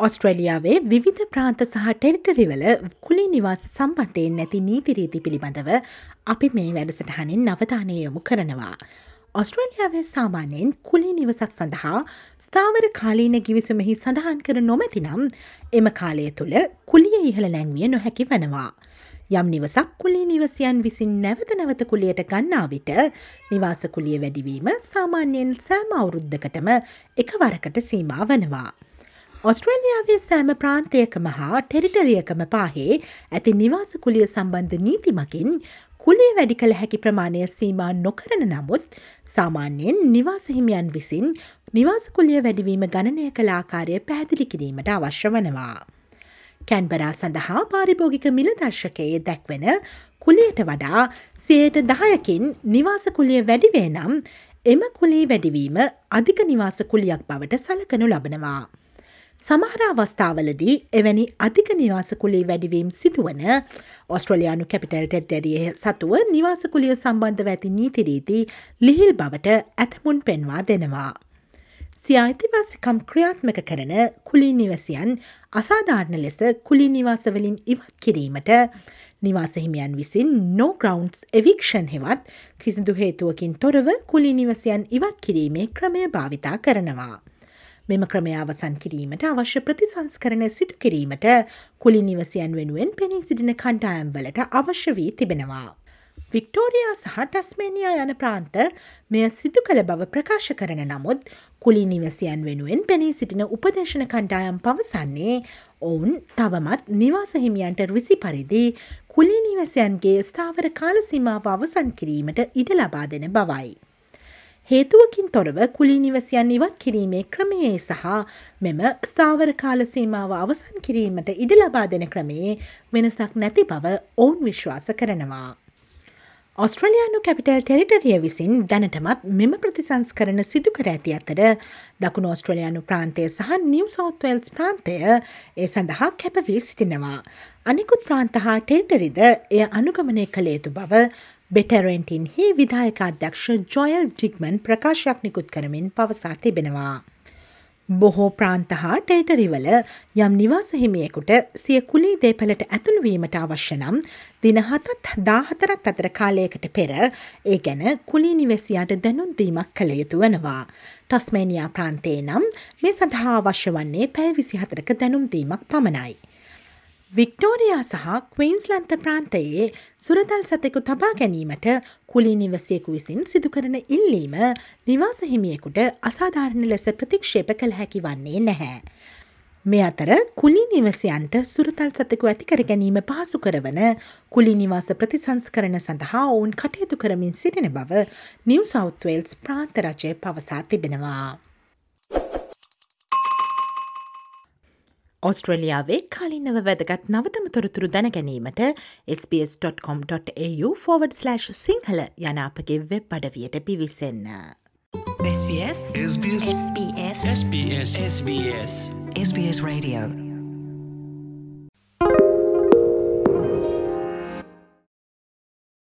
ඔස්ට්‍රලියාවේ විවිධ ප්‍රාන්ත සහ ටෙරිටරිවල කුලි නිවාස සම්බන්ධයෙන් නැති නීතිරීති පිළිබඳව අපි මේ වැඩසටහනින් නවධානය යොමු කරනවා. ඔස්ට්‍රලියාවේ සාමාන්‍යයෙන් කුලි නිවසක් සඳහා ස්ථාවර කාලීන ගිවිසුමෙහි සඳහන් කර නොමැතිනම් එම කාලය තුළ කුලිය ඉහළ නැංවිය නොහැකි වනවා. යම් නිවසක් කුලි නිවසියන් විසින් නැවත නැවත කුලියට ගන්නා විට නිවාසකුලිය වැඩිවීම සාමාන්‍යයෙන් සෑම අවුරුද්ධකටම එක වරකට සීමා වනවා. ඔස්ට්‍රේලියාවේ සෑම ප්‍රාන්තයකම හා ටෙරිටරියකම පාහේ ඇති නිවාසකුලිය සම්බන්ධ නීතිමකින් කුලිය වැඩි කළ හැකි ප්‍රමාණය සීමා නොකරන නමුත් සාමාන්‍යයෙන් නිවාසහිමියන් විසින් නිවාසකුලිය වැඩිවීම ගණනය කළ ආකාරය පැහැදිලි කිරීමට අවශ්‍ය වනවා. කැන්බරා සඳහා පාරිභෝගික මිලදර්ශකයේ දැක්වෙන කුලියට වඩා සයට දහයකින් නිවාසකුලිය වැඩිවේ නම් එම කුලේ වැඩිවීම අධික නිවාසකුලියක් බවට සලකනු ලබනවා. සමහර අවස්ථාවලදී එවැනි අධික නිවාසකුලේ වැඩිවීම් සිදුවන ඔස්ට්‍රලයානු කැපිටල් ටෙට්ඩරිය සතුව නිවාසකුලිය සම්බන්ධව ඇති නීතිරීති ලිහිල් බවට ඇතමුන් පෙන්වා දෙනවා. සියායිතිවාසිකම් ක්‍රියාත්මක කරන කුලී නිවසියන් අසාධාරණ ලෙස කුලි නිවාසවලින් ඉවත් කිරීමට නිවාසහිමියන් විසින් නෝග්‍රවන්ස් එවික්ෂන් හෙවත් කිසිදු හේතුවකින් තොරව කුලි නිවසියන් ඉවත් කිරීමේ ක්‍රමය භාවිතා කරනවා. මෙම ක්‍රමය අවසන් කිරීමට අවශ්‍ය ප්‍රතිසංස්කරන සිදු කිරීමට කුලි නිවසියන් වෙනුවෙන් පෙනී සිටින කණ්ඩායම් වලට අවශ්‍ය වී තිබෙනවා. වික්ටෝරයා සහ ටස්මේනියා යන ප්‍රාන්ත මෙය සිදු කළ බව ප්‍රකාශ කරන නමුත් කුලි නිවසියන් වෙනුවෙන් පෙනී සිටින උපදේශන කණ්ඩායම් පවසන්නේ ඔවුන් තවමත් නිවාසහිමියන්ට රිසි පරිදි කුලි නිවසයන්ගේ ස්ථාවර කාලසීමාව අවසන් කිරීමට ඉඩ ලබා දෙන බවයි. හේතුවකින් තොරව කුලි නිවසියන් ඉවත් කිරීමේ ක්‍රමයේ සහ මෙම ස්ථාවර කාලසීමාව අවසන් කිරීමට ඉඩ ලබා දෙන ක්‍රමයේ වෙනසක් නැති බව ඔවුන් විශ්වාස කරනවා. ඔස්ට්‍රලයානු කැපිටල් ටෙරිටරිය විසින් දැනටමත් මෙම ප්‍රතිසංස් කරන සිදු කර ඇති අතර දකුණු ඔස්ට්‍රලයානු ප්‍රාන්තය සහ නිව සෞත්වල්ස් ප්‍රාන්තය ඒ සඳහා කැපවී සිටිනවා. අනිකුත් ප්‍රාන්ත හා ටෙල්ටරිද එය අනුගමනය කළ යුතු බව බෙටරෙන්ටින්හි විදායක අධ්‍යක්ෂ ජොයල් ජිග්මන් ප්‍රකාශයක් නිකුත් කරමින් පවසා තිබෙනවා. බොහෝ ප්‍රාන්ත හා ටේටරිවල යම් නිවාස හිමියෙකුට සිය කුලී දේපලට ඇතුළුවීමට අවශ්‍ය නම් දින හතත් දාහතරත් අතර කාලයකට පෙර ඒ ගැන කුලී නිවැසියාට දැනුන්දීමක් කළ යුතු වනවා. ටස්මේනියා ප්‍රාන්තේ නම් මේ සඳහා අවශ්‍ය වන්නේ පැය විසි හතරක දැනුම්දීමක් පමණයි. වික්ටෝරයා සහ කවීන්ස්ලන්ත ප්‍රාන්තයේ සුරතල් සතෙකු තබා ගැනීමට කුලි නිවසයෙකු විසින් සිදුකරන ඉල්ලීම නිවාස හිමියෙකුට අසාධාරණ ලෙස ප්‍රතික්ෂේප කළ හැකි වන්නේ නැහැ. මේ අතර කුලි නිවසයන්ට සුරතල් සතෙකු ඇතිකර ගැනීම පහසු කරවන කුලි නිවාස ප්‍රතිසංස්කරන සඳහා ඔවුන් කටයුතු කරමින් සිටින බව නිව් සෞත්වේල්ස් ප්‍රාන්තරජය පවසා තිබෙනවා. ඔස්ට්‍රලියාවේ කලින්නව වැදගත් නවතම තොරතුරු දැනගැනීමට SBS.com.au ෆෝවඩ්/ සිංහල යන අපගේ වෙබ් අඩවියට පිවිසන්න. SBS. SBS. SBS. SBS. SBS Radio